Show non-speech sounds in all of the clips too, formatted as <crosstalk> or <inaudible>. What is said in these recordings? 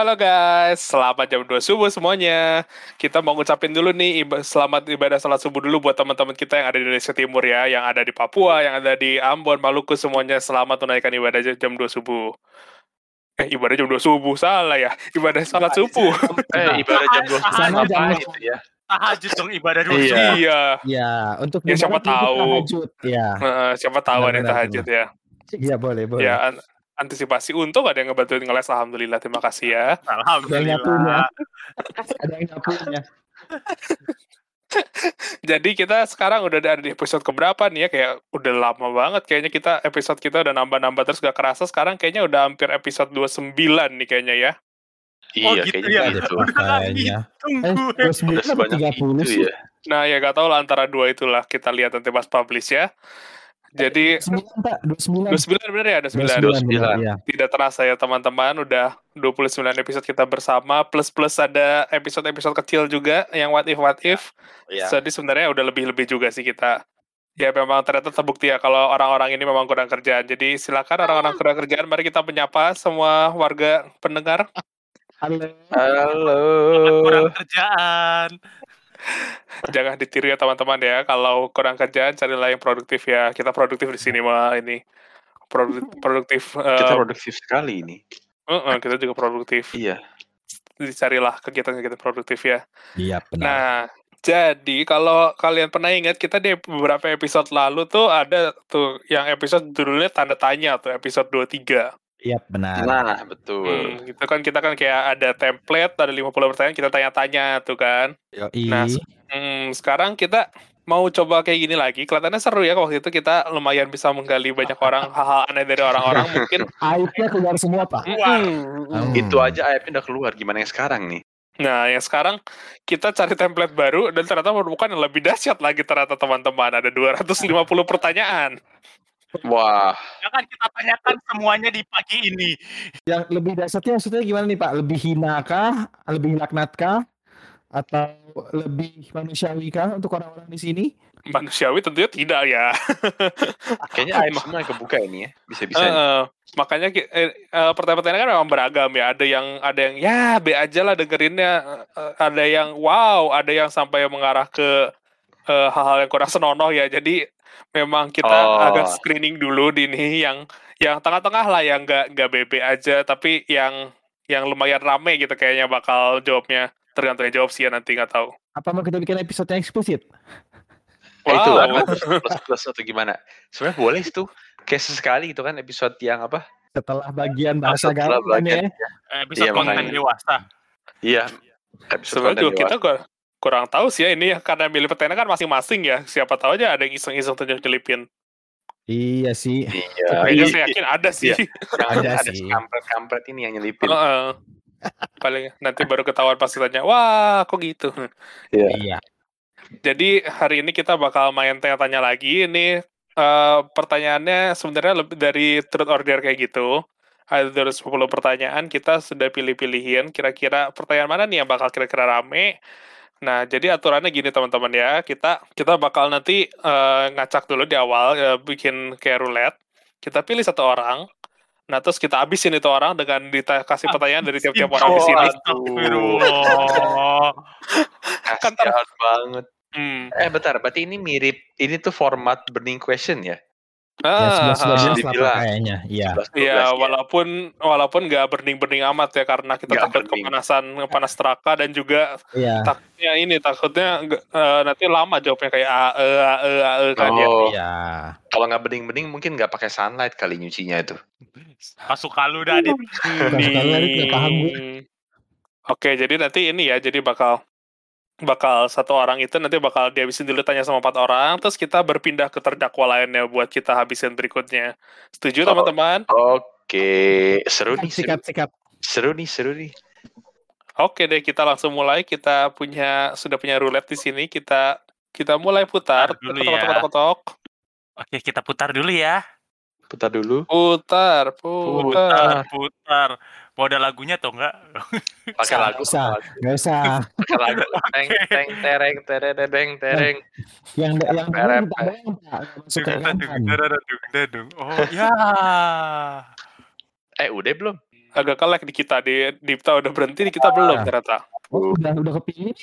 Halo guys, selamat jam 2 subuh semuanya. Kita mau ngucapin dulu nih iba- selamat ibadah salat subuh dulu buat teman-teman kita yang ada di Indonesia Timur ya, yang ada di Papua, yang ada di Ambon, Maluku semuanya selamat menunaikan ibadah jam 2 subuh. Eh ibadah jam 2 subuh salah ya, ibadah salat subuh. <laughs> Eh, ibadah jam 2 Sama jam itu ya. tahajud dong ibadah dulu. Iya. iya, Ya, untuk Ya, siapa tahu. tahajud. Ya, Heeh, siapa tahu ada Benar-benar, tahajud ya. ya boleh, boleh. Ya antisipasi untung ada yang ngebantuin ngeles alhamdulillah terima kasih ya. Alhamdulillah. Ada yang nyapunya. Jadi kita sekarang udah ada di episode keberapa nih ya kayak udah lama banget kayaknya kita episode kita udah nambah-nambah terus gak kerasa sekarang kayaknya udah hampir episode 29 nih kayaknya ya. Oh, Iya, gitu kayaknya ya. gitu. Tunggu. Eh, Udah 29 atau sebanyak 30 itu ya. Nah ya gak tau lah antara dua itulah kita lihat nanti pas publish ya. Jadi 29, Pak. 29. 29 bener ya ada 9. 29, benar, ya. Tidak terasa ya teman-teman udah 29 episode kita bersama plus plus ada episode-episode kecil juga yang what if what if. Iya. Jadi sebenarnya udah lebih-lebih juga sih kita. Ya memang ternyata terbukti ya kalau orang-orang ini memang kurang kerjaan. Jadi silakan orang-orang kurang kerjaan mari kita menyapa semua warga pendengar. Halo. Halo. Kurang kerjaan. Jangan ditiru ya teman-teman ya. Kalau kurang kerjaan carilah yang produktif ya. Kita produktif di sini mah ini. Produ- <laughs> produktif eh, Kita produktif sekali ini. eh, eh, kita juga produktif. Iya. Dicarilah kegiatan-kegiatan produktif ya. Iya, benar. Nah, jadi kalau kalian pernah ingat kita di beberapa episode lalu tuh ada tuh yang episode judulnya tanda tanya tuh episode 23. Iya, benar. Nah, betul. Hmm, gitu kan kita kan kayak ada template, ada 50 pertanyaan kita tanya-tanya tuh kan. Yoi. Nah, Hmm, sekarang kita mau coba kayak gini lagi. Kelihatannya seru ya waktu itu kita lumayan bisa menggali banyak <laughs> orang hal-hal aneh dari orang-orang mungkin. Aibnya keluar semua, Pak. Hmm. Hmm. Itu aja aibnya udah keluar. Gimana yang sekarang nih? Nah, yang sekarang kita cari template baru dan ternyata menemukan yang lebih dahsyat lagi ternyata teman-teman. Ada 250 pertanyaan. Wah, Jangan kita tanyakan semuanya di pagi ini. Yang lebih dasarnya maksudnya gimana nih, Pak? Lebih hina kah? Lebih laknat kah? Atau lebih manusiawi kah untuk orang-orang di sini? Manusiawi tentunya tidak ya. <laughs> kayaknya aib semua yang kebuka ini ya. Bisa-bisa. Eh, eh, makanya eh, eh, pertanyaan-pertanyaan kan memang beragam ya. Ada yang ada yang ya be aja lah dengerinnya. Eh, ada yang wow, ada yang sampai mengarah ke hal-hal yang kurang senonoh ya. Jadi memang kita Oh. agak screening dulu di ini yang yang tengah-tengah lah yang nggak nggak bebe aja tapi yang yang lumayan rame gitu kayaknya bakal jawabnya tergantung yang jawab sih ya nanti nggak tahu. Apa mau kita bikin episode yang eksplisit? Eh, itu Wow. apa? Plus plus atau gimana? Sebenarnya boleh itu. Kayak sesekali gitu kan episode yang apa? Setelah bagian bahasa Setelah gaul bagian- ya. Eh, Bisa Iya, konten makanya. dewasa. Iya. Episode Sebenarnya juga kita dewasa. Kur- kurang tahu sih ya ini ya karena milih pertanyaan kan masing-masing ya. Siapa tahu aja ada yang iseng-iseng nyelipin. Iya sih. Iya. Kayaknya iya. saya yakin ada sih. Iya. Ada ada sih. kampret-kampret ini yang nyelipin. Heeh. Paling nanti baru ketahuan pas tanya, wah kok gitu. Iya. Jadi hari ini kita bakal main tanya-tanya lagi. Ini eh, pertanyaannya sebenarnya lebih dari truth order kayak gitu. Ada dari 10 pertanyaan, kita sudah pilih-pilihin kira-kira pertanyaan mana nih yang bakal kira-kira rame. Nah, jadi aturannya gini teman-teman ya. Kita kita bakal nanti eh, ngacak dulu di awal, eh, bikin kayak roulette. Kita pilih satu orang. Nah, terus kita habisin itu orang dengan dikasih pertanyaan dari tiap-tiap orang di sini. Astagfirullah. Kan banget. Hmm. Eh bentar, berarti ini mirip ini tuh format burning question ya? Ya, Ah, 11 ah. 12 lah dibilang. kayaknya. Iya. 11, 12 Iya, ya. walaupun walaupun nggak berning-berning amat ya karena kita Nggak takut burning. kepanasan panas teraka dan juga Iya. takutnya ini takutnya nggak- eh, nanti lama jawabnya kayak a e a e a e kan ya. Oh, Iya. kalau nggak bening-bening mungkin nggak pakai sunlight kali nyucinya itu. Masuk kalu dah Adit. Sekali lagi nggak paham gue. Hmm. Oke, jadi nanti ini ya, jadi bakal bakal satu orang itu nanti bakal dihabisin dulu tanya sama empat orang, terus kita berpindah ke terdakwa lainnya buat kita habisin berikutnya. Setuju Oh. teman-teman? Oke, seru nih, seru, Sikat sikat. seru nih, seru nih. Oke deh, kita langsung mulai. Kita punya sudah punya roulette di sini. Kita kita mulai putar. Putar dulu ya. Oke, kita putar dulu ya. Putar dulu. Putar, putar. Putar, putar. Mau ada lagunya atau enggak? <laughs> Pakai Nggak lagu. usah. pakai lagu, Nggak usah. Pakai lagu. Teng teng tereng tereng tereng. Yang yang. Nggak rekaman. dung, dung, dung. Oh ya. Eh udah belum? agak kelek di kita di Dipta udah berhenti di kita belum Ah. ternyata. Oh, udah udah kepilih.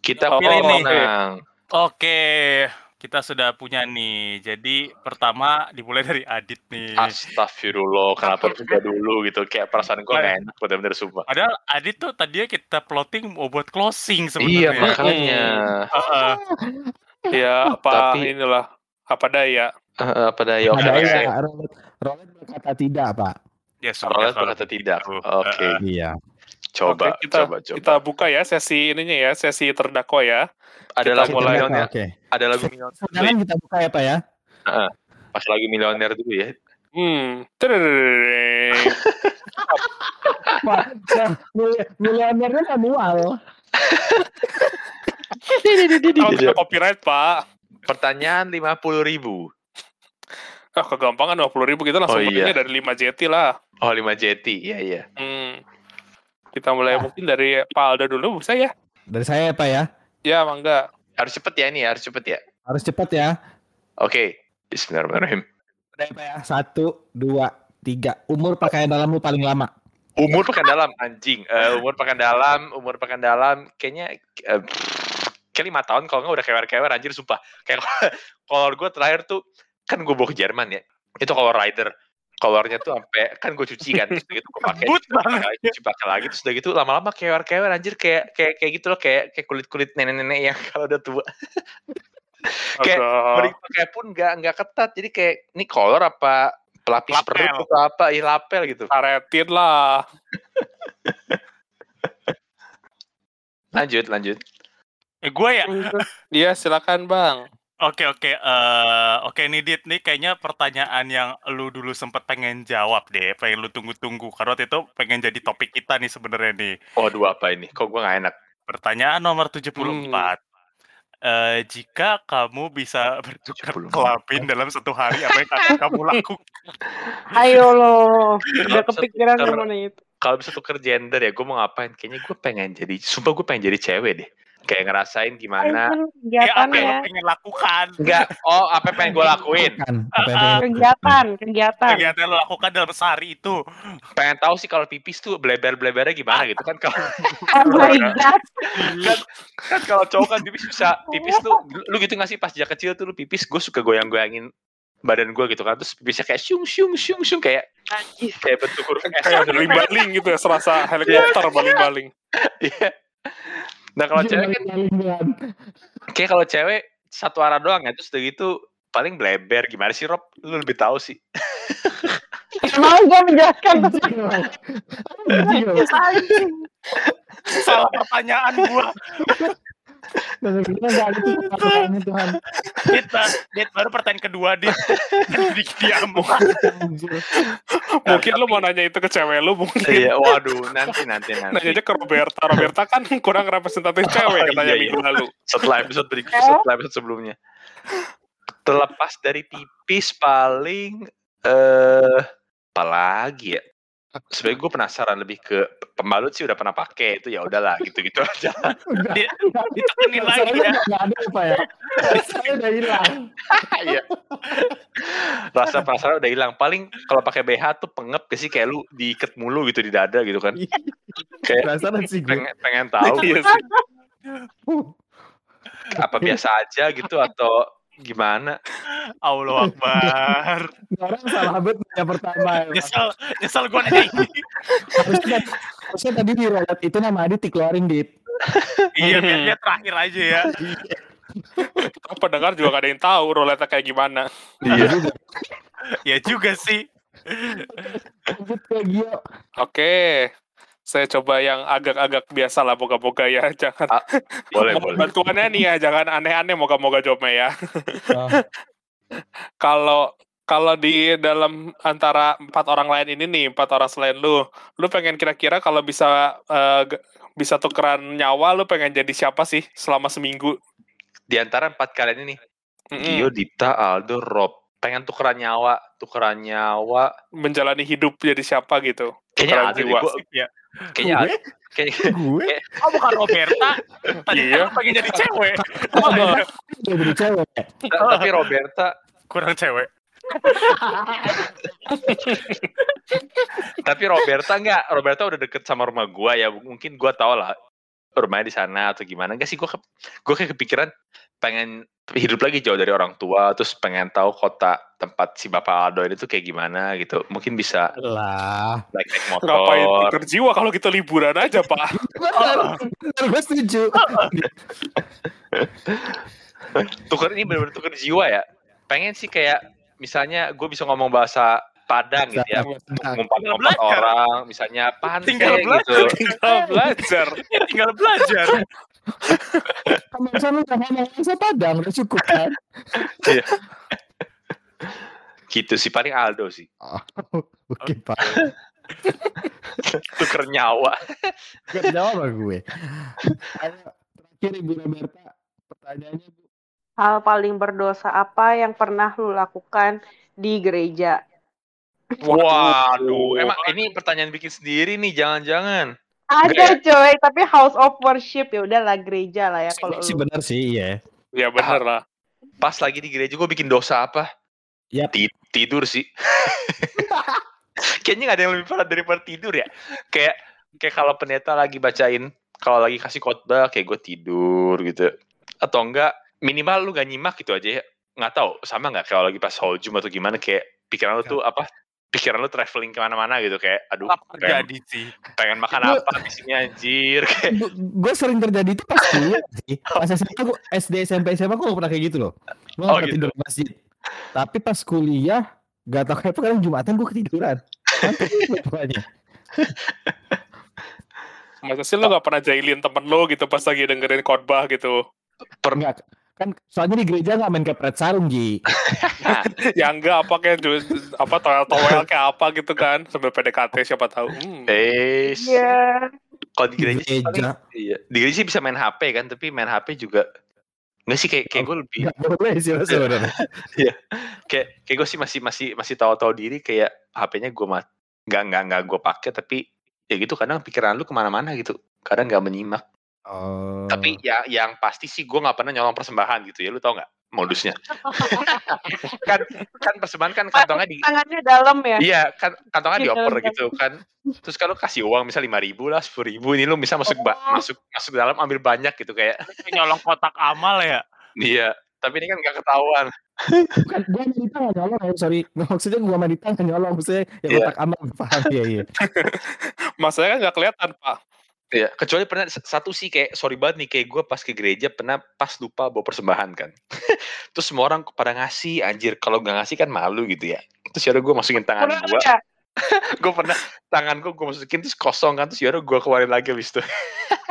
Kita Oh, pilih nih. menang. Oke, kita sudah punya nih. Jadi pertama dimulai dari Adit nih. Astagfirullah, kenapa kita dulu gitu? Kayak perasaan gue gak enak, bener-bener sumpah. Padahal Adit tuh tadinya kita plotting mau buat closing Iya, sebenarnya. makanya. Heeh. Ya apa Tapi- inilah apa daya. Eh, apa daya? Oke, Ada oke. ya, Rolet, Rolet berkata tidak, Pak. Ya sudah. Rolet berkata tidak. Oke, Heeh. Iya. coba, Oke, kita coba, coba. kita buka ya sesi ininya ya, sesi terdakwa ya. Ada kita lagu mulai. milioner, Oke. ada lagu milioner. Jangan kita buka ya, Pak ya. Pas lagu milioner dulu ya. Hmm. Tadadadadadadeng. Pak, mil- miliunernya manual. Kalau kita copyright, Pak. Pertanyaan 50 ribu. Ah, kegampangan 20 ribu kita langsung Oh, iya. dari 5 JT lah. Oh, 5 JT. Iya, iya. Hmm. Kita mulai Ah. mungkin dari Pak Alda dulu bisa ya? Dari saya ya, Pak ya. Ya, mangga. Harus cepet ya ini, harus cepet ya. Harus cepat ya. Oke. Bismillahirrahmanirrahim. Udah ya, Pak ya. Satu, dua, tiga. Umur pakaian dalam lu paling lama. Umur pekan dalam anjing. Eh, umur pekan dalam, umur pekan dalam kayaknya eh, kayak lima tahun kalau nggak udah kewer-kewer anjir sumpah. Kayak <laughs> kolor gue terakhir tuh kan gue bawa ke Jerman ya. Itu kolor rider. Kolornya tuh sampai kan gue cuci kan terus gitu gue pakai cuci pakai banget. lagi cuci pakai lagi terus udah gitu lama-lama kewer-kewer anjir kayak kayak kayak gitu loh kayak kayak kulit-kulit nenek-nenek yang <laughs> kalau udah tua <laughs> Kayak Beri pakai pun nggak nggak ketat jadi kayak ini kolor apa pelapis Lapel. perut atau apa ya lapel gitu karetin lah. <laughs> lanjut lanjut Eh gue ya. Iya, silakan, Bang. Oke oke eh oke nih Dit nih kayaknya pertanyaan yang lu dulu sempet pengen jawab deh, pengen lu tunggu-tunggu karena waktu itu pengen jadi topik kita nih sebenarnya nih. waduh apa ini kok gue nggak enak Pertanyaan nomor 74. Eh jika kamu bisa <laughs> bertukar 74. kelamin dalam satu hari apa yang akan kamu <laughs> lakukan? Ayo lo, udah Kalau kepikiran itu? kalau bisa tuker gender ya gue mau ngapain kayaknya gue pengen jadi sumpah gue pengen jadi cewek deh kayak ngerasain gimana Ya apa yang pengen lakukan? enggak oh apa yang pengen gue lakuin apa yang pengen- kegiatan, kegiatan. Kegiatan lu lakukan dalam sehari itu. pengen tahu sih kalau pipis tuh bleber blebernya gimana gitu kan kalau Oh my <laughs> god, kan, kan kalau cowok kan pipis bisa pipis tuh lu gitu nggak sih pas sejak kecil tuh lu pipis gue suka goyang goyangin badan gue gitu kan terus pipisnya kayak syung syung syung syung kayak kayak bentuk huruf S Kayak baling-baling gitu ya, serasa helikopter baling-baling. Iya. Nah kalau cewek kan Paling-palingan. kayak kalau cewek satu arah doang ya terus udah gitu paling bleber gimana sih Rob lu lebih tahu sih mau gue menjelaskan. Salah pertanyaan gua. Dan kita nggak ada tuh pertanyaannya, Tuhan. Dit, Ba- Dit, baru pertanyaan kedua Dit. Jadi diam. Mungkin lu mau nanya itu ke cewek lu, mungkin. iya waduh nanti nanti nanti Nanya aja ke Roberta. Roberta kan kurang representatif cewek Oh, katanya iya, minggu lalu. setelah episode berikut setelah episode sebelumnya terlepas dari pipis paling eh apa lagi ya sebenarnya gue penasaran lebih ke pembalut sih udah pernah pakai itu ya udahlah gitu gitu aja Udah. Dit, ditekenin lagi Rasanya ya. nggak ada apa ya? Saya udah hilang. <laughs> Iya. rasa penasaran udah hilang paling kalau pakai BH tuh pengep gak sih kayak lu diikat mulu gitu di dada gitu kan kayak Penasaran sih gue. pengen pengen tahu Iya sih. apa biasa aja gitu atau gimana Allah Akbar. Orang salah bet yang pertama. emang. Nyesel, nyesel gua nanya ini. Harusnya, harusnya tadi di rolet itu nama Adit dikeluarin dit. Iya, biar dia terakhir aja ya. Pendengar juga gak ada yang tahu roulette kayak gimana. Iya juga. Ya juga sih. Lanjut ke Gio. Oke. Saya coba yang agak-agak biasa lah, moga-moga ya. <laughs> Jangan Ah, boleh boleh bantuannya nih ya, jangan aneh-aneh moga-moga jawabnya ya. Oh, <laughs> Kalau kalau di dalam antara empat orang lain ini nih, empat orang selain lu, lu pengen kira-kira kalau bisa g- bisa tukeran nyawa, lu pengen jadi siapa sih selama seminggu? di antara empat kalian ini Mm-mm. Gio, Dita, Aldo, Rob pengen tukeran nyawa tukeran nyawa menjalani hidup jadi siapa gitu? Kayaknya ada jiwa. gua, Ya. kayaknya Gue? ada kayaknya <laughs> gue Oh, bukan Roberta. Tadi Iya. kan pengen jadi cewek. udah jadi cewek. tapi Roberta Kurang cewek. Tapi Roberta enggak, Roberta udah deket sama rumah gua ya. Mungkin gua tau lah rumahnya di sana atau gimana. Enggak sih gua ke, gua kayak kepikiran pengen hidup lagi jauh dari orang tua terus pengen tahu kota tempat si Bapak Aldo ini tuh kayak gimana gitu. Mungkin bisa Lah. naik naik Ngapain motor. tukar jiwa kalau kita liburan aja, Pak. <laughs> Benar, benar, gue setuju. Tuker ini benar-benar tuker jiwa ya. Pengen sih kayak misalnya gue bisa ngomong bahasa Padang gitu ya. Ngumpat-ngumpat belajar. orang, misalnya apaan Tinggal kayak belajar. gitu. Tinggal belajar. Ya, <laughs> tinggal belajar. Kamu sana ngomong bahasa Padang, udah cukup kan? Gitu sih paling Aldo sih. Oh, Oke Pak, Tuker nyawa. gak jawab gue. Terakhir Ibu Roberta, pertanyaannya Bu. Hal paling berdosa apa yang pernah lu lakukan di gereja? Waduh, emang ini pertanyaan bikin sendiri nih, jangan-jangan. Ada coy, tapi house of worship ya udahlah gereja lah ya kalau sih benar sih, iya. Ya bener lah. Pas lagi di gereja gue bikin dosa apa? Yap. Ti- tidur sih. <laughs> Kayaknya gak ada yang lebih parah daripada tidur ya. Kayak kayak kalau pendeta lagi bacain, kalau lagi kasih khotbah kayak gue tidur gitu. Atau enggak minimal lu gak nyimak gitu aja ya. Nggak tahu sama nggak kalau lagi pas Holjum atau gimana kayak pikiran lu tuh apa? Pikiran lu traveling ke mana-mana gitu kayak aduh Apa pengen, terjadi sih? pengen makan Gua- apa di sini anjir <laughs> kayak Gue sering terjadi itu pas kuliah sih. Pas SMA gue SD SMP SMA gue gak pernah kayak gitu loh. Gue Oh, pernah gitu. tidur di masjid. Tapi pas kuliah gak tau kenapa kadang Jumatan gue ketiduran. Pokoknya. Masa sih lo gak pernah jahilin temen lo gitu pas lagi dengerin khotbah gitu? Enggak. Kan soalnya di gereja gak main kepret sarung Ji. <laughs> ya enggak apa kayak apa towel kayak apa gitu kan sambil PDKT siapa tahu. Hmm. eh Iya. kalau di gereja sih. Iya, di gereja sih bisa main HP kan, tapi main HP juga nggak sih kayak kayak gue lebih Gak boleh sih mas sebenarnya. <laughs> kayak kayak gue sih masih masih masih tahu-tahu diri kayak HP-nya gue mat nggak nggak nggak gue pakai tapi ya gitu kadang pikiran lu ke mana-mana gitu kadang nggak menyimak Oh. tapi ya yang pasti sih gue nggak pernah nyolong persembahan gitu ya lu tau nggak modusnya <laughs> kan kan persembahan kan kantongnya di Tangannya dalam ya. Iya, kan kantongnya Di dioper dalam gitu kan. Terus kalau kasih uang misal lima ribu lah, sepuluh ribu, ini lu bisa masuk ba- Oh. masuk masuk dalam ambil banyak gitu kayak. Nyolong kotak amal ya. Iya, tapi ini kan nggak ketahuan. Bukan, gua Manita gak nyolong ya, sorry. <laughs> Maksudnya gua Manita gak nyolong, maksudnya ya Iya. kotak amal, paham, iya, iya. <laughs> Masanya kan nggak kelihatan pak. Iya, kecuali pernah satu sih kayak sorry banget nih kayak gue pas ke gereja pernah pas lupa bawa persembahan kan. <laughs> Terus semua orang pada ngasih anjir kalau nggak ngasih kan malu gitu ya. Terus yaudah gue masukin tangan gue, ya. <laughs> gue pernah tangan gue gue masukin terus kosong kan terus yaudah gue keluarin lagi habis itu. <laughs>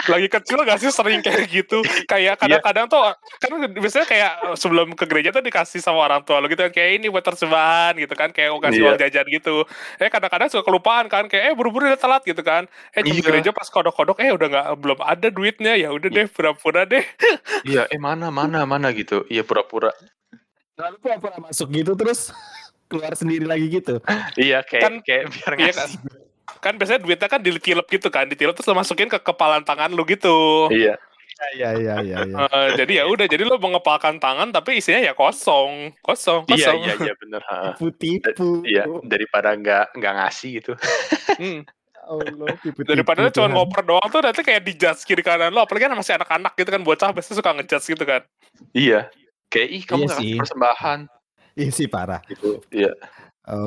Lagi kecil gak sih sering kayak gitu? Kayak kadang-kadang tuh kan biasanya kayak sebelum ke gereja tuh dikasih sama orang tua lo gitu kan kayak ini buat persembahan gitu kan kayak mau kasih Iya. uang jajan gitu. Eh kadang-kadang suka kelupaan kan kayak eh buru-buru udah telat gitu kan. Eh di Iya. gereja pas kodok-kodok eh udah nggak belum ada duitnya ya udah deh pura-pura deh. Iya, eh mana mana mana gitu. Iya pura-pura. Lalu pura-pura masuk gitu, terus keluar sendiri lagi gitu. Iya kayak Kan- kayak biar Iya kan? ngasih. Kan biasanya duitnya kan ditilep gitu kan, ditilep terus lo masukin ke kepalan tangan lu gitu. Iya. Iya, iya, iya, iya. Eh, jadi ya udah, jadi lo mengepalkan tangan tapi isinya ya kosong, kosong, Iya kosong. iya iya bener. ha. Tipu-tipu. Iya daripada nggak nggak ngasih gitu. Hmm. Allah, tipu-tipu. Daripada lo cuma ngoper doang tuh nanti kayak dijudge kiri kanan lo, apalagi kan masih anak-anak gitu kan, bocah biasanya suka ngejudge gitu kan. Iya. Kayak ih kamu Iya nggak persembahan Iya sih, parah. gitu. Iya.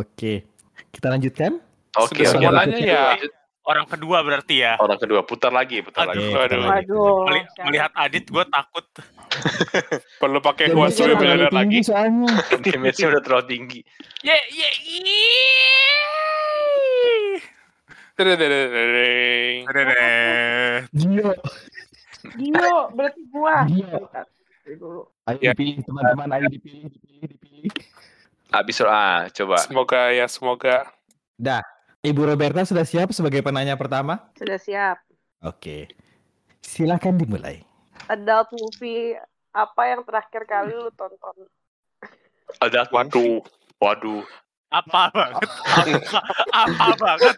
Oke. Kita lanjutkan? Oke lanjut. nanya ya. Orang kedua berarti ya. Orang kedua putar lagi putar Aduh. lagi. Lanjut. Waduh. Meli- melihat Adit gue takut. <laughs> Perlu pakai terlalu miliar lagi. tinggi Soalnya. <laughs> Damage-nya udah terlalu tinggi. Ye ye Dededededeng. Dedeh. Gio. <laughs> Dio, berarti gua. Gio. Ayo Ya. dipilih, teman-teman. Ayo dipilih, dipilih, dipilih. Abis ah coba. Semoga ya, semoga. Dah. Ibu Roberta sudah siap sebagai penanya pertama? Sudah siap. Oke. Silakan dimulai. Adult movie apa yang terakhir kali lu tonton? Ada Waduh. Waduh. Apa banget? Apa, apa <laughs> banget?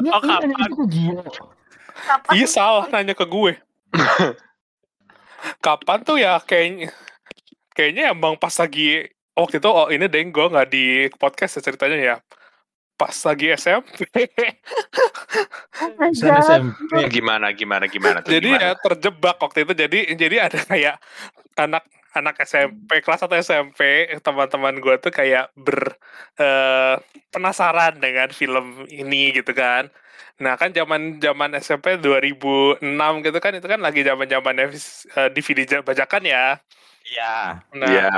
Ini, Oh, Gio. kapan? Iya salah nanya ke gue. <laughs> Kapan tuh ya kayaknya kayaknya emang pas lagi waktu itu oh ini deng gue nggak di podcast ya ceritanya ya pas lagi SMP Oh. SMP. Gimana gimana gimana tuh? jadi gimana? ya terjebak waktu itu jadi jadi ada kayak anak anak SMP kelas 1 SMP teman-teman gue tuh kayak ber eh, penasaran dengan film ini gitu kan nah kan zaman zaman SMP 2006 gitu kan itu kan lagi zaman zamannya DVD ja- bajakan ya Iya. nah Iya.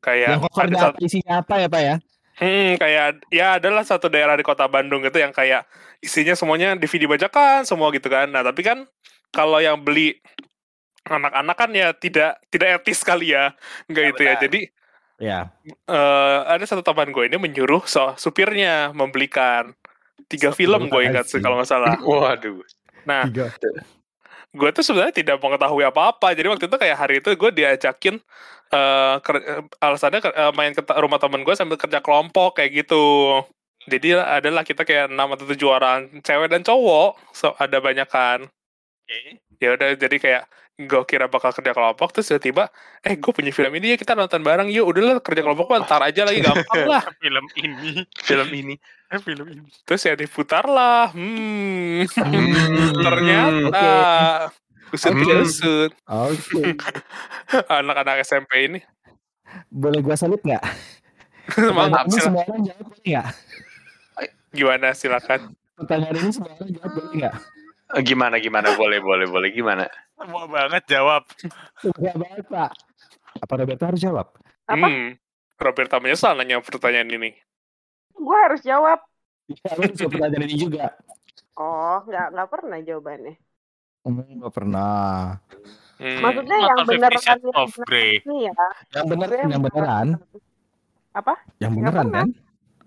kayak Yang ada satu, isinya apa ya Pak ya? hmm, kayak ya adalah satu daerah di kota Bandung gitu yang kayak isinya semuanya DVD bajakan semua gitu kan nah tapi kan kalau yang beli anak-anak kan ya tidak tidak etis kali ya enggak Ya, itu ya jadi Ya. eh ada satu teman gue ini menyuruh so, supirnya membelikan tiga film gue ingat sih kalau nggak salah <laughs> Waduh. nah Tiga. gue tuh sebenarnya tidak mengetahui apa-apa jadi waktu itu kayak hari itu gue diajakin eh ker- eh, alasannya eh, main ke rumah temen gue sambil kerja kelompok kayak gitu jadi adalah kita kayak enam atau tujuh orang cewek dan cowok so ada banyak kan Oke. ya udah jadi kayak gue kira bakal kerja kelompok terus tiba-tiba eh gue punya film ini ya kita nonton bareng yuk udahlah kerja kelompok mah ntar aja lagi gampang lah <laughs> Film ini. Film ini. <laughs> Film ini. terus ya diputar lah hmm Hmm, ternyata usut Oke. usut <laughs> Oke. anak-anak SMP ini Boleh gua salib nggak? Mantap, semua orang jawab boleh nggak? gimana silakan Pertanyaan ini semua orang jawab boleh nggak? Eh, Gimana gimana boleh boleh boleh gimana? Semua banget jawab. Enggak banget Pak. Apa Roberto harus jawab? Apa? hmm Roberta menyesal nanya pertanyaan ini Gue harus jawab. Ya, lu harus jawab pertanyaan ini juga. Oh, nggak nggak pernah jawabannya. Hmm, nggak pernah. Hmm. Maksudnya yang Shades yang of Grey. Ya. Yang bener, Gue yang beneran, Apa? yang beneran kan?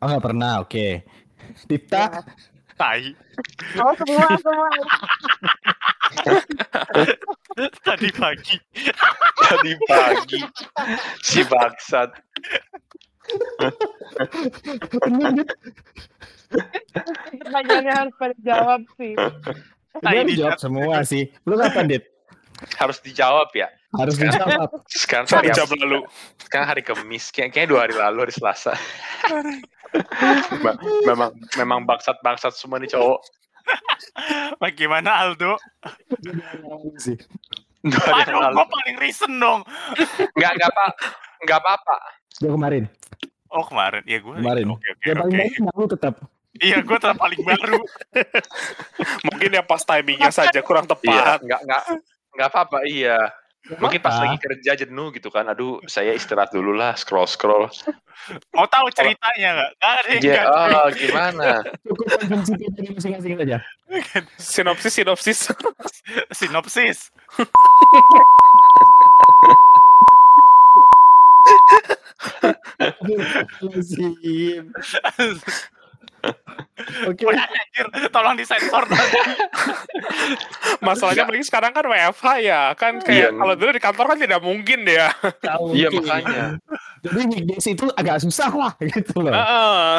Oh nggak pernah, oke. <laughs> Dipta, Ya. Tai. Oh semua semua. <laughs> Tadi pagi. Tadi pagi si bangsat. Pertanyaannya harus pada jawab sih. Dia harus jawab semua sih. Lu kapan, Dit? Harus dijawab ya. Harus dijawab. Sekarang hari jam apa? lalu Sekarang hari Kamis. Kayak kayaknya dua hari lalu hari Selasa. Me- <laughs> memang memang bangsat bangsat semua nih cowok. Bagaimana Aldo? lalu. gue paling recent dong. Nggak nggak apa nggak apa apa. Dia kemarin. Oh kemarin, ya gue. Kemarin. Oke oke Dia paling oke. baru tetap. Iya gue tetap paling baru. <laughs> mungkin ya pas timingnya saja kurang Iya tepat nggak nggak nggak apa apa iya. Mungkin pas lagi kerja jenuh gitu kan. Aduh saya istirahat dulu lah scroll scroll. Mau tahu ceritanya nggak? Nggak ada yang Ya nggak ada. ah, gimana? Cukup konsumsi kita masing-masing saja. sinopsis sinopsis <laughs> Sinopsis. Lazim. Oke. Udah anjir, tolong disensor nanti. <laughs> masalahnya apalagi sekarang kan WFH ya kan kayak Iya. kalau dulu di kantor kan tidak mungkin ya tahu Iya makanya. Jadi weekdays itu agak susah lah gitu loh. Heeh.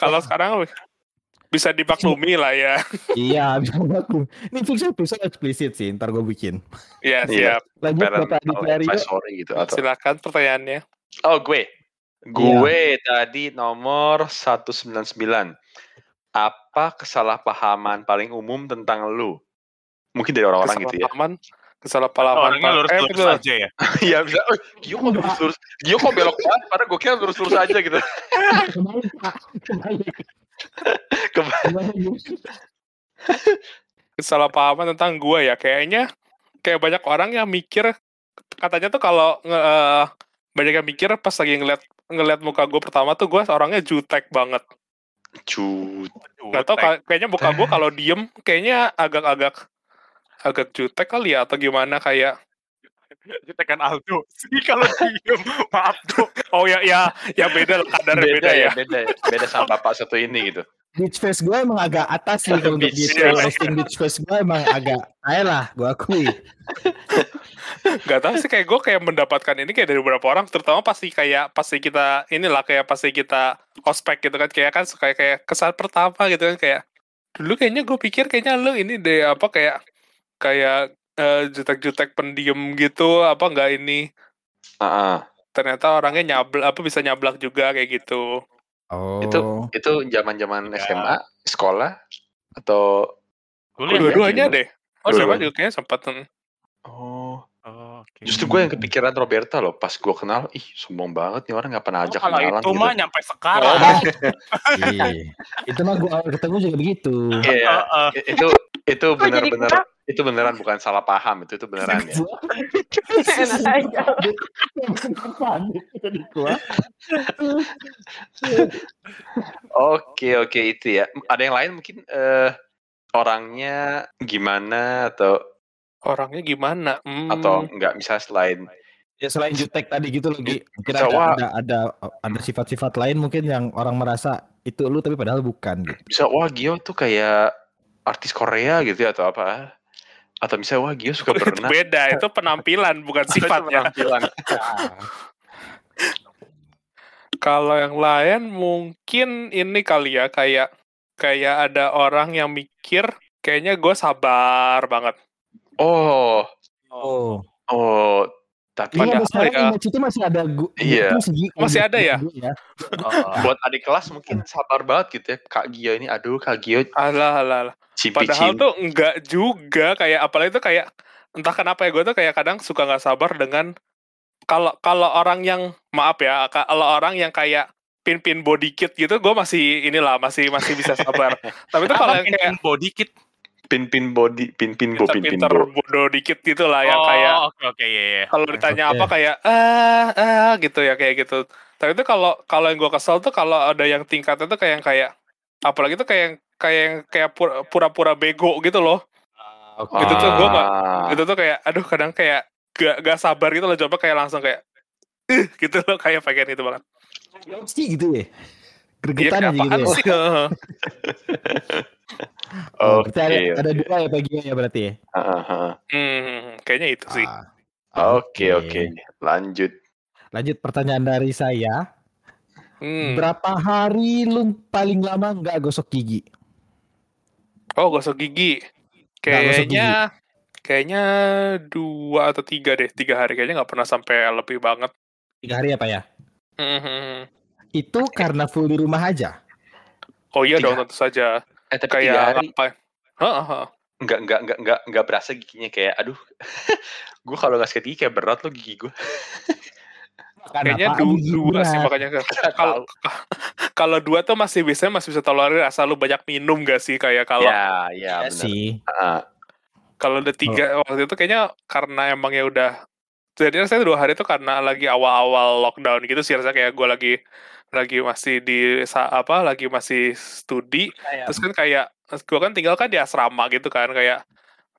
kalau sekarang bisa dimaklumi lah ya iya, bisa aku. Ini fix episode eksplisit sih, ntar gue bikin. ya Iya. siap Lanjut Rio. advisory gitu atau silakan pertanyaannya Oh gue. Gue tadi nomor 199. Apa kesalahpahaman paling umum tentang lu? Mungkin dari orang-orang gitu ya. kesalahpahaman kesalahpahaman Orangnya lurus eh lurus betul aja ya. <laughs> Iya bisa. Oh, Gio kok lurus-lurus? Gio kok belok banget? Padahal gue kira lurus-lurus aja gitu. <laughs> <laughs> <laughs> Kesalahpahaman tentang gua ya kayaknya kayak banyak orang yang mikir katanya tuh kalau eh, banyak yang mikir pas lagi ngeliat ngeliat muka gue pertama tuh gue orangnya jutek banget Cut. nggak tau ka- kayaknya muka gue kalau diem kayaknya agak-agak agak jutek kali ya atau gimana kayak Tekan Aldo <laughs> sih kalau diem. Maaf dong. oh ya ya ya beda lah kadarnya beda, ya beda ya. Beda sama bapak satu ini gitu. Beach face gue emang agak atas sih kalau untuk Beach gitu. face. Resting beach face gue emang agak ayolah gue akui. <laughs> nggak tahu sih kayak gue kayak mendapatkan ini kayak dari beberapa orang terutama pasti kayak pasti kita inilah kayak pasti kita ospek gitu kan kayak kan kayak kayak kesan pertama gitu kan kayak dulu kayaknya gue pikir kayaknya lu ini deh apa kayak kayak eh, jutek-jutek pendiam gitu apa nggak ini Heeh. ternyata orangnya nyablak apa bisa nyablak juga kayak gitu. Oh. Itu itu zaman-zaman Ya. SMA, sekolah atau Kuliah ya? Dua-duanya deh. Oh, sama juga kayaknya sempat. hmm. Oh, Oh, Oke. justru gue yang kepikiran Roberta loh pas gue kenal, ih sombong banget nih orang nggak pernah Oh, ajak kalau kenalan itu gitu. mah nyampe sekarang. <laughs> Iya. itu mah awal ketemu juga begitu. Iya, Heeh. i- itu itu benar-benar? Itu beneran bukan salah paham itu itu beneran ya. Enak aja. Oke oke itu ya. Ada yang lain mungkin eh orangnya gimana atau Orangnya gimana? Hmm. atau enggak bisa selain Ya selain jutek tadi gitu lagi. Mungkin Bisa, ada, wah. ada ada ada sifat-sifat lain mungkin yang orang merasa itu lu tapi padahal bukan gitu. bisa wah Gio tuh kayak artis Korea gitu ya atau apa? Atau bisa wah Gio suka itu berenang. beda, itu penampilan bukan sifatnya. penampilan. Kalau yang lain mungkin ini kali ya kayak kayak ada orang yang mikir kayaknya gue sabar banget. Oh, Oh. oh, tapi Iya, Padahal ya- image itu masih ada gua. Iya. segi- Masih ada ya? gua ya. buat adik kelas mungkin sabar banget gitu ya. Kak Gio ini aduh Kak Gio Alah, alah, alah. Padahal tuh enggak juga kayak apalagi tuh kayak entah kenapa ya gue tuh kayak kadang suka nggak sabar dengan kalau kalau orang yang maaf ya ka- kalau orang yang kayak pin-pin body kit gitu gue masih inilah masih masih bisa sabar. <laughs> Tapi itu kalau yang kayak pin body kit? Pin-pin body, pin-pin bo, pin-pin pinter bo. bodoh dikit gitu lah yang oh, kayak oke oke iya iya. kalau ditanya Oke. apa kayak ah ah gitu ya kayak gitu. Tapi itu kalau kalau yang gue kesel tuh kalau ada yang tingkatnya tuh kayak yang kayak apalagi tuh kayak kayak yang kayak pura- pura-pura bego gitu loh. Oke. Itu tuh gua nggak- Ah. Itu tuh kayak aduh kadang kayak gak, gak sabar gitu loh coba kayak langsung kayak eh gitu loh kayak pengen itu banget. sih gitu ya. Iya Gregetan aja gitu ya. sih? <laughs> Oh, Oke. berarti ada, ada oke. dua ya Peggy ya berarti ya. Ah, ah. Hmm, kayaknya itu sih. Ah, Oke oke. Lanjut. Lanjut pertanyaan dari saya. Hmm. Berapa hari lu paling lama nggak gosok gigi? Oh gosok gigi. Gosok Kayaknya kayaknya dua atau tiga deh tiga hari kayaknya nggak pernah sampai lebih banget. Tiga hari apa ya? Hmm. Itu karena full di rumah aja. Oh iya Tiga- dong tentu saja. Eh tapi tiga Kayak hari apa? Heeh, heeh. nggak nggak nggak nggak nggak berasa giginya kayak aduh. <laughs> gue kalau nggak sikat gigi kayak berat loh gigi gue. Kayaknya Apaan du- gigi dua sih makanya kalau <laughs> kalau dua tuh masih bisa masih bisa tolerir asal lu banyak minum gak sih kayak kalau Ya ya Iya benar. sih. Ah, kalau udah tiga waktu itu kayaknya karena emang ya udah jadi saya dua hari itu karena lagi awal-awal lockdown gitu sih rasanya kayak gue lagi lagi masih di apa lagi masih studi. Terus kan kayak gue kan tinggal kan di asrama gitu kan kayak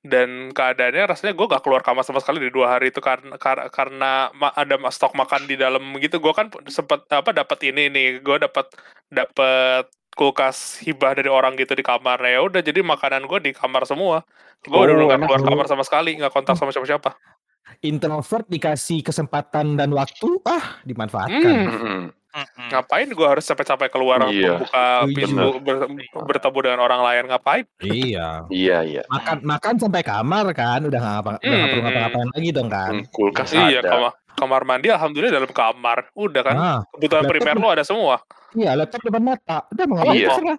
dan keadaannya rasanya gue gak keluar kamar sama sekali di dua hari itu karena kar- karena ada stok makan di dalam gitu. Gue kan sempet apa dapat ini nih gue dapat dapat kulkas hibah dari orang gitu di kamar ya udah jadi makanan gue di kamar semua. Gue udah Oh, nggak enak keluar kamar sama sekali nggak kontak sama siapa-siapa Introvert dikasih kesempatan dan waktu, ah dimanfaatkan. mm-mm. Mm-mm. ngapain gue harus capek-capek keluar Iya. buka Iya. pintu ber- bertemu dengan orang lain ngapain iya. Iya iya. Makan makan sampai kamar kan, udah nggak ngapa, udah nggak perlu Hmm. ngapa-ngapain lagi dong kan. Hmm, kulkas iya ada. kamar kamar mandi alhamdulillah dalam kamar udah kan Ah, kebutuhan primer lu ada semua iya laptop depan mata, udah mau ngapain Iya. terserah.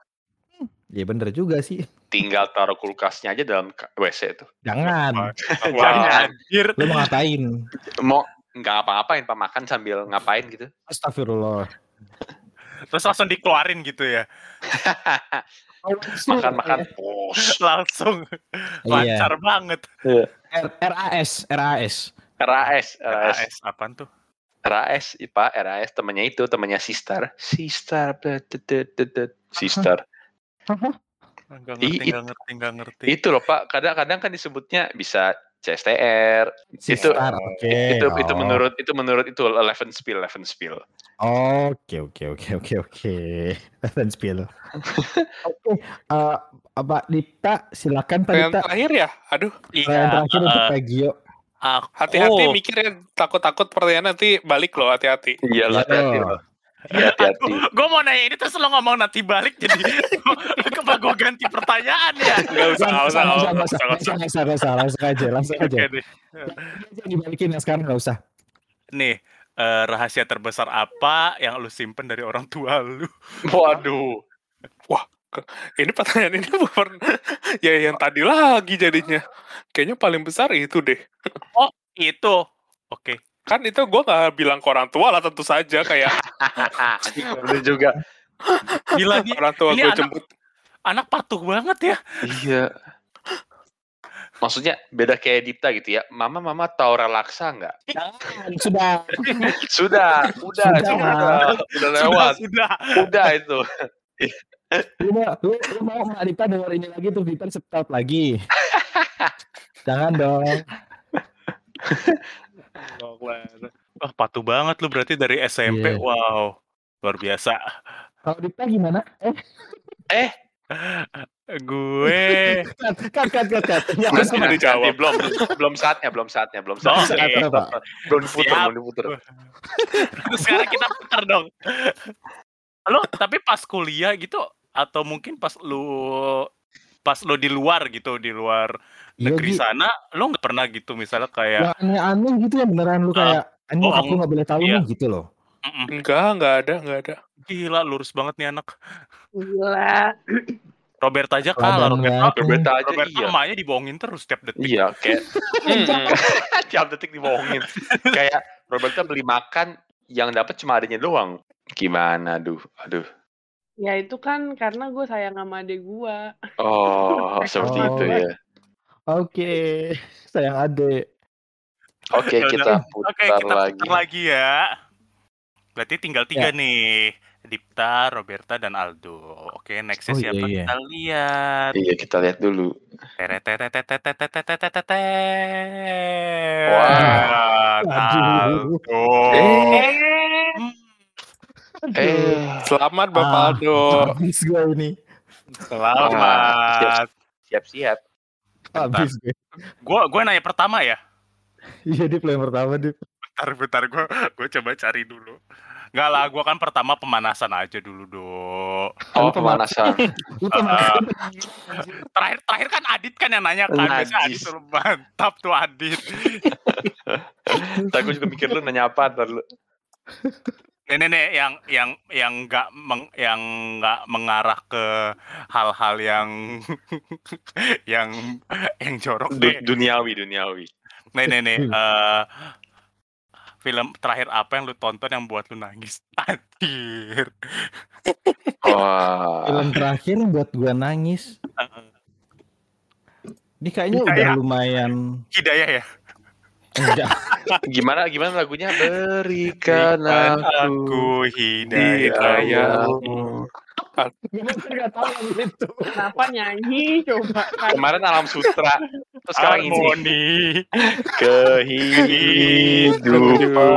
Iya bener juga sih. Tinggal taruh kulkasnya aja dalam WC itu. Jangan, <laughs> Jangan. Anjir. lu mau ngapain? Mau nggak apa-apain pak makan sambil ngapain gitu. Astagfirullah. Terus langsung dikeluarin gitu ya. Makan-makan pos. Langsung Iya. lancar banget. R- RAS, RAS. RAS, RAS, apaan tuh? RAS, Ipa, RAS temannya itu, temannya sister, sister, sister. Enggak ngerti, it- enggak ngerti, enggak ngerti. Itu loh Pak, kadang-kadang kan disebutnya bisa CSTR. Itu Sister, oke. itu itu Oh. menurut itu menurut itu eleven spill, eleven spill. Oke oke oke oke oke. Dan spill. Oke, eh, Pak Dita silakan Pak yang Dita. terakhir ya aduh Pertanyaan terakhir untuk eh, Pak Gio. hati-hati mikirnya takut-takut pertanyaan nanti balik loh hati-hati Iya lah, hati-hati Iya. loh. Iya, hati-hati. Gue mau nanya ini terus lo ngomong nanti balik jadi <laughs> kenapa gue ganti pertanyaan ya? nggak usah nggak usah nggak usah, nggak usah, nggak usah. Langsung langsung langsung aja langsung aja. Oke deh. Langsung dibalikin ya sekarang nggak usah. Nih, eh, rahasia terbesar apa yang lu simpen dari orang tua lu? Waduh. Ini pertanyaan ini bukan ya yang tadi lagi jadinya. Kayaknya paling besar itu deh. Itu. Oke. Kan itu gue nggak bilang ke orang tua lah tentu saja kayak <laughs> Bener juga. Gila nih, orang tua gue anak- jemput. anak patuh banget ya. Iya. Maksudnya beda kayak Dipta gitu ya. Mama, mama tahu relaksa nggak? Jangan, <laughs> sudah. Sudah, udah, Sudah. itu udah, udah lewat, Sudah, sudah. udah itu. Lu mau, lu, lu mau Mbak Dita denger ini lagi tuh Dita stop lagi. <laughs> Jangan dong. Wah, patuh banget lu berarti dari SMP. Iya. Wow. Luar biasa. Kalau Dita gimana? Eh, Eh, Gue cut, cut, cut, cut, cut. Ya, Terus nanti, belum, belum saatnya, belum saatnya, belum saatnya. Belum diputer, Siap. belum diputer. Terus <laughs> sekarang kita putar dong. Lo tapi pas kuliah gitu atau mungkin pas lu pas lo di luar gitu di luar Iya, negeri Gi. sana lo nggak pernah gitu misalnya kayak Yang aneh-aneh gitu ya beneran lu kayak ini Oh, aku nggak boleh tahu iya. nih gitu loh. "Mm-mm, Enggak, enggak ada, enggak ada. gila lurus banget nih anak Gila. Robert aja kalah Robert banget. Berbeda aja, Robert iya. emaknya dibohongin terus setiap detik Iya, kayak <laughs> Mm-mm. tiap detik dibohongin. kayak Roberta beli makan yang dapat cuma adanya doang. Gimana, aduh, aduh. Ya itu kan karena gue sayang sama adek gue. Oh, seperti Oh. itu ya. Oke, sayang adek. Oke, ya okay, kita putar okay, kita putar lagi. ya. Berarti tinggal tiga ya. nih. Dipta, Roberta, dan Aldo. Oke, okay, nextnya oh, iya, siapa iya, iya. kita lihat? Iya, kita lihat dulu. Wah, Eh, selamat Bapak ah, Aldo. Habis gue ini. Selamat. Ah, Siap-siap. Habis gue. Gue nanya pertama ya. Iya, di play pertama, Dip. Bentar, bentar. Gua gua coba cari dulu. Enggak lah, gua kan pertama pemanasan aja dulu, Do. Oh, <laughs> Lu pemanas- pemanasan. Terakhir terakhir kan Adit kan yang nanya kan. Biasa Adit Najis. tuh mantap tuh Adit. <laughs> Ntar gue juga mikir lu nanya apa ntar lu. Nih, nih, nih, yang yang yang nggak meng, yang nggak mengarah ke hal-hal yang <laughs> yang yang jorok Du- duniawi, duniawi. Nih, nih, nih. eh, film terakhir apa yang lu tonton yang buat lu nangis? <laughs> Anjir. Wah. Film terakhir yang buat gue nangis. Ini kayaknya udah Hidayah. lumayan Hidayah ya? <laughs> Gimana gimana lagunya? Berikan aku aku hidayah. nggak tahu itu. Kenapa nyanyi coba? Kan Kemarin Alam Sutra. Terus sekarang ini Harmoni. kehidupan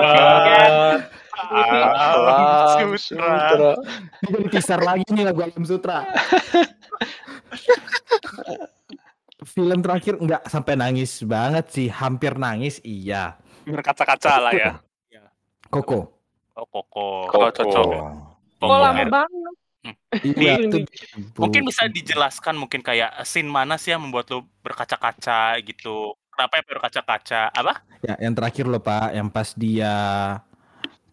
Alam Sutra. Ini jadi teaser lagi nih lagu Alam Sutra. <laughs> Film terakhir enggak sampai nangis banget sih, hampir nangis iya. Berkaca-kaca lah ya. Koko. Oh, Koko. Oh, cocok. Kok Koko. lama banget. Iya, Di- itu Mungkin bisa dijelaskan mungkin kayak scene mana sih yang membuat lu berkaca-kaca gitu. Kenapa ya berkaca-kaca? Apa? Ya, yang terakhir loh Pak, yang pas dia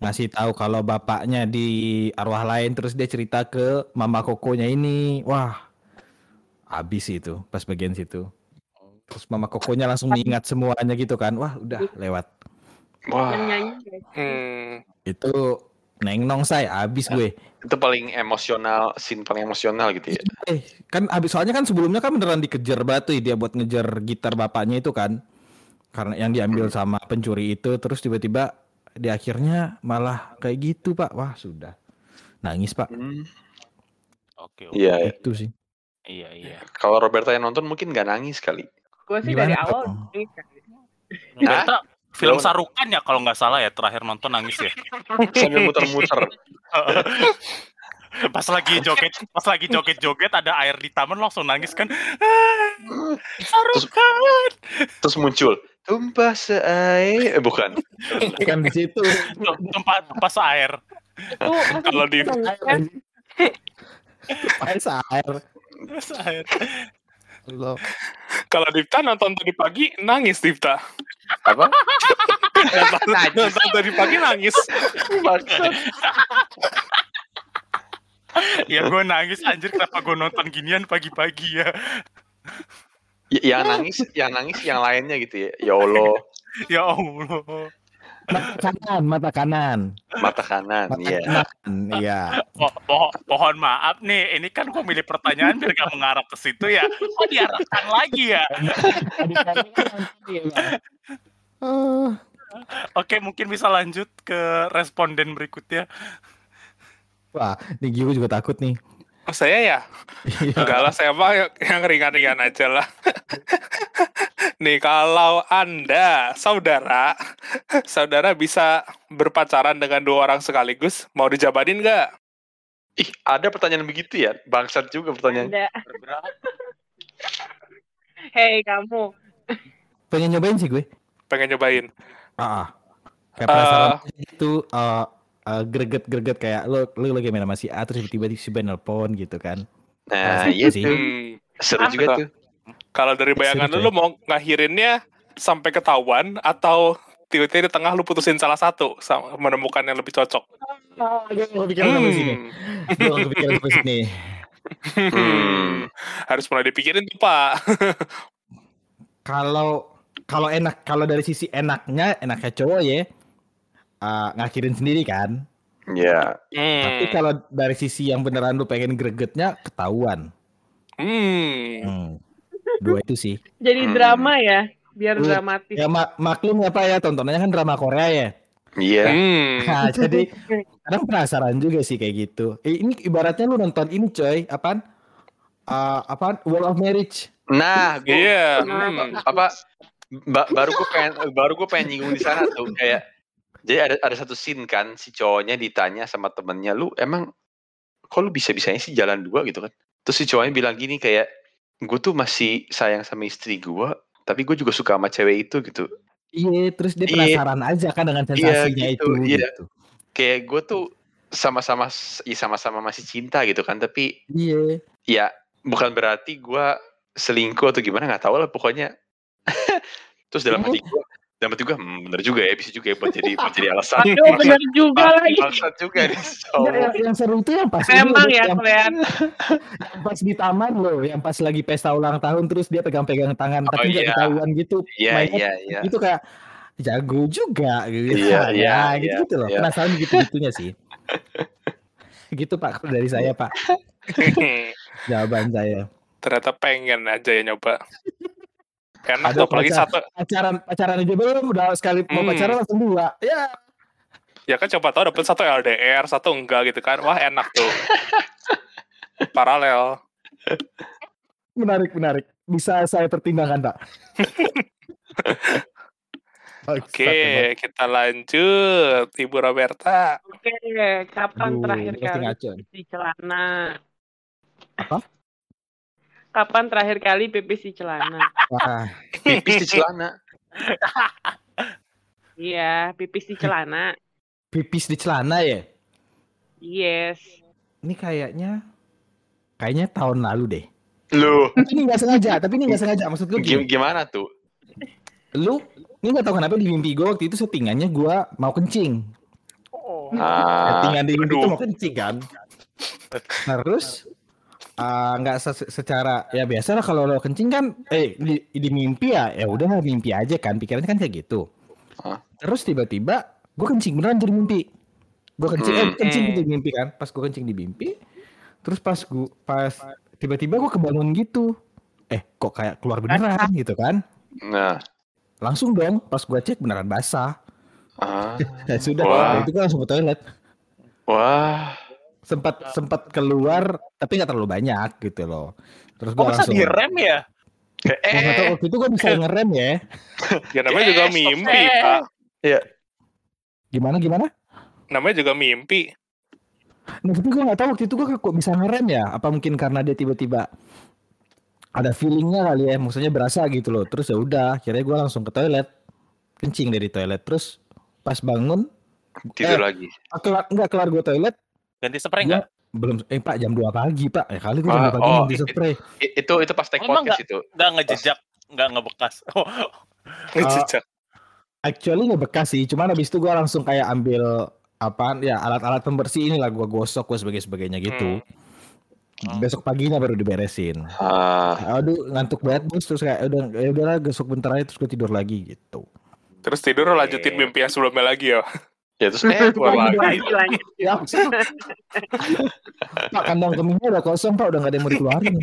ngasih tahu kalau bapaknya di arwah lain terus dia cerita ke mama kokonya ini. Wah. Habis itu pas bagian situ. Terus mama kokonya langsung mengingat semuanya gitu kan. Wah, udah lewat. Wah. Hmm. Itu neng nong saya habis gue. itu paling emosional, scene paling emosional gitu ya. Eh, kan habis soalnya kan sebelumnya kan beneran dikejar batu ya dia buat ngejar gitar bapaknya itu kan. Karena yang diambil sama pencuri itu terus tiba-tiba di akhirnya malah kayak gitu, Pak. Wah, sudah. Nangis, Pak. Hmm, Oke, oke. Iya, iya. Itu sih. Iya, iya. Kalau Roberta yang nonton mungkin nggak nangis kali. Gue sih Gimana dari awal nangis kan. Ternyata film. Sarukan ya kalau nggak salah ya terakhir nonton nangis ya. <laughs> Sambil muter-muter. <laughs> pas lagi joget, pas lagi joget-joget ada air di taman langsung nangis kan. <laughs> Sarukan. Terus muncul tumpah seair, eh, bukan. Bukan di situ. Tempat pas air. Itu Kalau di Pas air. Allah. kalau Dipta nonton tadi pagi nangis Dipta. Apa? nonton, nonton dari pagi nangis. ya gue nangis anjir kenapa gue nonton ginian pagi-pagi ya. Y- yang nangis, yang nangis yang lainnya gitu ya. Ya Allah, Ya Allah. Mata kanan, mata kanan. mata kanan. Iya. Iya. Po po pohon maaf nih, ini kan gue milih pertanyaan biar gak mengarah ke situ ya. Kok diarahkan lagi ya? Oh, <laughs> Oke, mungkin bisa lanjut ke responden berikutnya. wah, nih gue juga takut nih. Oh, saya ya? Enggak lah, saya mah yang ringan-ringan aja lah. <laughs> Nih, kalau Anda, saudara, <laughs> saudara bisa berpacaran dengan dua orang sekaligus, mau dijabanin nggak? Ih, ada pertanyaan begitu ya? Bangsat juga pertanyaan. Ada. <laughs> Hei kamu. Pengen nyobain sih gue. Pengen nyobain. Ah, ah. kayak penasaran itu eh, eh, greget-greget kayak lo lo lagi main sama si A terus tiba-tiba si Ben nelpon gitu kan. Nah, iya sih. Hmm, Seru juga tuh. Kalau dari bayangan lu, lu mau ngakhirinnya sampai ketahuan atau tiba-tiba di tengah lu putusin salah satu sama menemukan yang lebih cocok. Gue mau kepikiran sampai sini. Hmm. Gue mau kepikiran sampai sini. Hmm. Harus mulai dipikirin tuh, Pak. Kalau kalau enak kalau dari sisi enaknya enaknya cowok ya eh, ngakhirin sendiri kan. Iya. Tapi Hmm. kalau dari sisi yang beneran lu pengen gregetnya ketahuan. Hmm. Hmm. Dua itu sih. Jadi Hmm. drama ya, biar Hmm. dramatis. Ya mak maklum ya Pak ya tontonannya kan drama Korea ya. Iya. Hmm. Nah, <laughs> jadi kadang penasaran juga sih kayak gitu. Eh, ini ibaratnya lu nonton ini coy, apaan? Eh, apaan? World of Marriage. Nah, gue Iya. Nah, Hmm. apa ba- baru gue pengen baru gue pengen nyinggung di sana tuh kayak jadi ada ada satu scene kan si cowoknya ditanya sama temennya lu emang kok lu bisa bisanya sih jalan dua gitu kan terus si cowoknya bilang gini kayak gue tuh masih sayang sama istri gue tapi gue juga suka sama cewek itu gitu Iya, terus dia Iya. penasaran aja kan dengan sensasinya gitu, itu iya. gitu. kayak gue tuh sama-sama ya sama-sama masih cinta gitu kan tapi Iya. ya bukan berarti gue selingkuh atau gimana nggak tahu lah pokoknya <laughs> terus dalam hati gue hati gue hmm, bener juga ya bisa juga ya buat jadi buat jadi alasan Aduh, bener juga lagi. Bangsat juga nih cowok. yang, yang seru itu yang pas Emang ya yang, kalian. yang pas di taman loh, yang pas lagi pesta ulang tahun terus dia pegang-pegang tangan Oh, tapi nggak iya. ketahuan gitu. Iya Mainnya iya iya. Itu kayak jago juga gitu. Iya, iya, Nah, gitu, iya, gitu loh. iya. Penasaran gitu-gitunya sih. gitu Pak dari saya Pak <laughs> jawaban saya. Ternyata pengen aja ya nyoba. Enak Ada apalagi pacar- satu. Pacaran pacaran aja belum udah sekali mau Hmm. pacaran langsung dua. Ya. Ya kan coba tahu dapet satu LDR, satu enggak gitu kan. Wah enak tuh. Paralel. Menarik, menarik. Bisa saya pertimbangkan, Pak. <laughs> Oke, kita lanjut. Ibu Roberta. Oke, kapan terakhir kali di celana? Apa? Kapan terakhir kali pipis di celana? Wah, <laughs> Pipis di celana. <laughs> Iya, pipis di celana. pipis di celana ya? Yes. Ini kayaknya kayaknya tahun lalu deh. Lu ini nggak sengaja, tapi ini nggak sengaja. Maksud gue gim- gini, gimana tuh? lu ini nggak tahu kenapa di mimpi gue waktu itu settingannya gue mau kencing. Ah, Settingan di mimpi itu mau kencing kan. Terus ah, nggak se- secara ya biasa lah kalau lo kencing kan eh di, di mimpi ya ya udah mimpi aja kan pikirannya kan kayak gitu. Hah? Terus tiba-tiba gue kencing beneran jadi mimpi. Gue kencing eh Hmm. kencing di mimpi kan. Pas gue kencing di mimpi terus pas gue pas tiba-tiba gue kebangun gitu. Eh kok kayak keluar beneran gitu kan. nah. Langsung dong pas gue cek beneran basah. Ah, <laughs> Ya sudah, Wah. itu gue langsung ke toilet. wah. Sempat sempat keluar tapi nggak terlalu banyak gitu loh terus gue Oh, langsung direm ya? Kayak, Gua nggak tahu, eh, waktu itu gue bisa ngerem ya <laughs> Ya namanya juga Eh, mimpi, eh. Pak. gimana gimana Namanya juga mimpi. nah tapi gue nggak tahu waktu itu gue kok bisa ngerem ya apa mungkin karena dia tiba-tiba ada feelingnya kali ya maksudnya berasa gitu loh terus ya udah akhirnya gue langsung ke toilet kencing dari toilet terus pas bangun tidur Eh. lagi. kelar nggak kelar gue toilet Ganti spray Gua nggak? belum eh pak jam 2 pagi pak ya kali jam Ah, 2 pagi oh, nanti i- spray I- itu itu pas take Emang podcast itu. Nggak ngejejak, nggak ngebekas. <laughs> Oh, Ngejejak. actually nggak bekas sih, cuman habis itu gua langsung kayak ambil apaan ya alat-alat pembersih inilah gua gosok gua sebagai sebagainya gitu. Hmm. Besok paginya baru diberesin. Ah, Aduh ngantuk banget bos terus kayak udah ya udahlah gosok bentar aja terus gue tidur lagi gitu. Terus tidur lanjutin mimpi yang sebelumnya lagi ya. Ya terus eh <laughs> keluar lagi. Ya, <laughs> Pak kandang kemihnya udah kosong Pak udah nggak ada yang mau dikeluarin.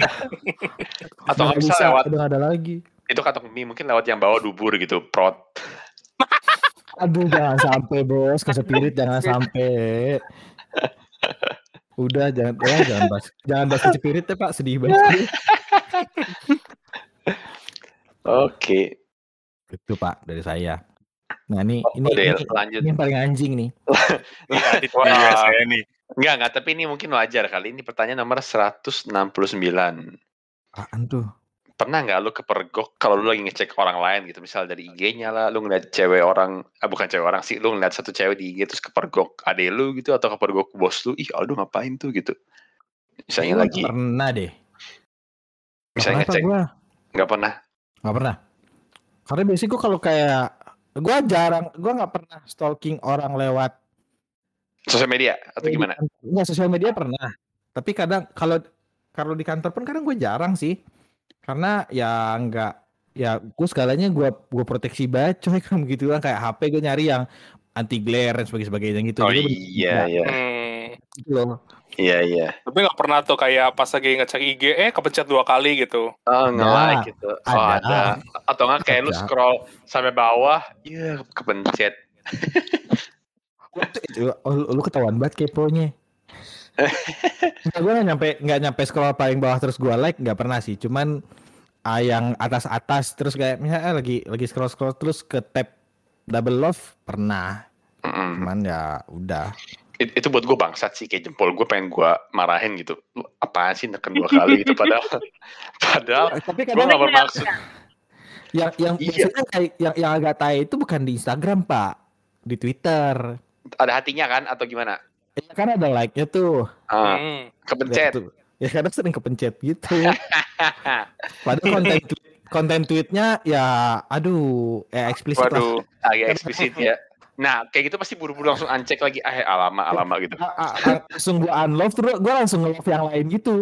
Atau nggak bisa lewat udah ada lagi. itu kantong mie mungkin lewat yang bawa dubur gitu, prot. <laughs> Aduh jangan sampai bos ke spirit jangan sampai. Udah jangan ya jangan bahas jangan bahas ke spirit ya Pak sedih banget. Oke. Itu Pak dari saya. Nah ini Oh, ini, ini, lanjut. ini yang paling anjing nih. Iya, USA nih. Enggak, enggak, tapi ini mungkin wajar kali. Ini pertanyaan nomor 169. Apaan tuh? Pernah nggak lu kepergok kalau lu lagi ngecek orang lain gitu, misal dari IG-nya lah, lu ngeliat cewek orang, ah bukan cewek orang sih, lu ngeliat satu cewek di IG terus kepergok ade lu gitu atau kepergok bos lu, ih Aldo ngapain tuh gitu. Misalnya lagi, pernah deh. Nggak misalnya ngecek, nggak pernah. Nggak pernah. Karena biasanya gue kalau kayak gue jarang, gue nggak pernah stalking orang lewat Sosial media atau gimana? Enggak sosial media pernah. Tapi kadang kalau kalau di kantor pun kadang gue jarang sih. Karena ya nggak ya gue segalanya gue gue proteksi banget coy <laughs> kan begitu kan kayak HP gue nyari yang anti glare dan sebagainya gitu. Oh iya, iya, gitu loh. Iya, iya. Tapi nggak pernah tuh kayak pas lagi ngecek IG, eh kepencet dua kali gitu. Oh, nge-like gitu. Oh, ada. ada. Atau nggak kayak lu Ada. scroll sampai bawah, iya kepencet. Itu, oh, lu, lu ketahuan banget keponya. Nggak, gue nggak nyampe nggak nyampe scroll paling bawah terus gue like nggak pernah sih. Cuman ah, yang atas atas terus kayak misalnya lagi lagi scroll scroll terus ke tab double love pernah. Cuman ya udah. It- itu buat gue bangsat sih kayak jempol gue pengen gue marahin gitu lu apaan sih neken dua kali gitu padahal <laughs> padahal Tapi gue kadang gak bermaksud yang yang Iya. biasanya kayak yang yang agak tai itu bukan di Instagram pak, di Twitter. ada hatinya kan atau gimana Ya kan ada like-nya tuh. Ah, Hmm. kepencet Tuh. Ya kadang sering kepencet gitu. <laughs> Padahal konten tweet, konten tweetnya ya aduh ya eksplisit lah. Waduh. agak eksplisit ya nah kayak gitu pasti buru-buru langsung uncek lagi ah alama alama gitu A- a- a- langsung gua unlove terus gua langsung nge-love yang lain gitu.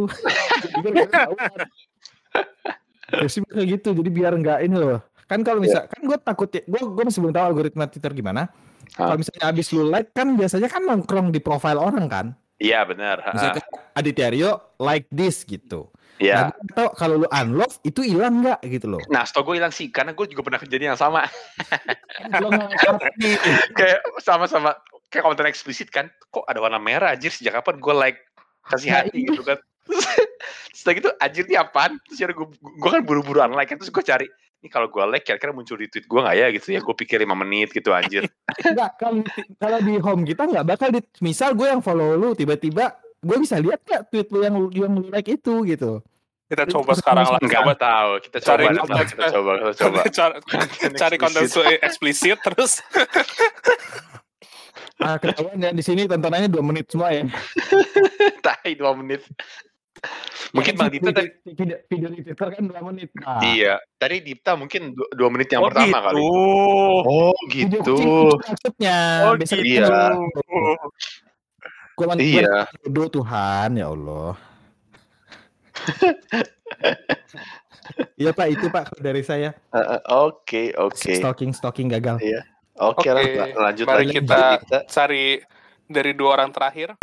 Jadi kayak gitu jadi biar nggak ini loh. Kan kalau misal kan gua takut ya, gua gua masih belum tahu algoritma Twitter gimana. Kalau misalnya habis lu like kan biasanya kan nongkrong di profile orang kan. iya benar. Misalnya Aditya Rio like this gitu. Iya. Nah, gua tahu kalau lu unlove itu hilang nggak gitu loh. Nah, stok gue hilang sih, karena gue juga pernah kejadian yang sama. <laughs> Kayak sama-sama, kayak konten eksplisit kan, kok ada warna merah anjir, sejak kapan gue like, kasih Nah, hati iya. gitu kan. Setelah gitu, anjir ini apaan? Terus ya gue, gue kan buru-buru unlike, kan, terus gue cari, ini kalau gue like, kira-kira muncul di tweet gue gak ya gitu ya, gue pikir 5 menit gitu anjir. <laughs> Enggak, kalau di- kalau di home kita nggak bakal di misal gue yang follow lu tiba-tiba gue bisa lihat nggak tweet lu yang lu- yang lu like itu gitu. Kita Itu coba sekarang lah. Enggak Coba tahu, kita coba, Cari konten- kita coba, kita coba. <laughs> cari, cari konten eksplisit. terus <laughs> Ah ketahuan ya di sini tontonannya dua menit semua ya. <laughs> Tai 2 menit. Mungkin Bang Dipta tadi, Video- video, di Twitter kan dua menit. Nah, iya, tadi Dipta mungkin 2 menit yang Oh pertama gitu. kali. Oh gitu. maksudnya. Oh Biasanya gitu. Gua man- Iya. bodoh Tuhan ya Allah. <laughs> Iya Pak itu Pak dari saya Eh, eh, Oke, oke. stalking stalking gagal. Oke lah, Oke, lanjut mari lagi. kita- cari dari dua orang terakhir.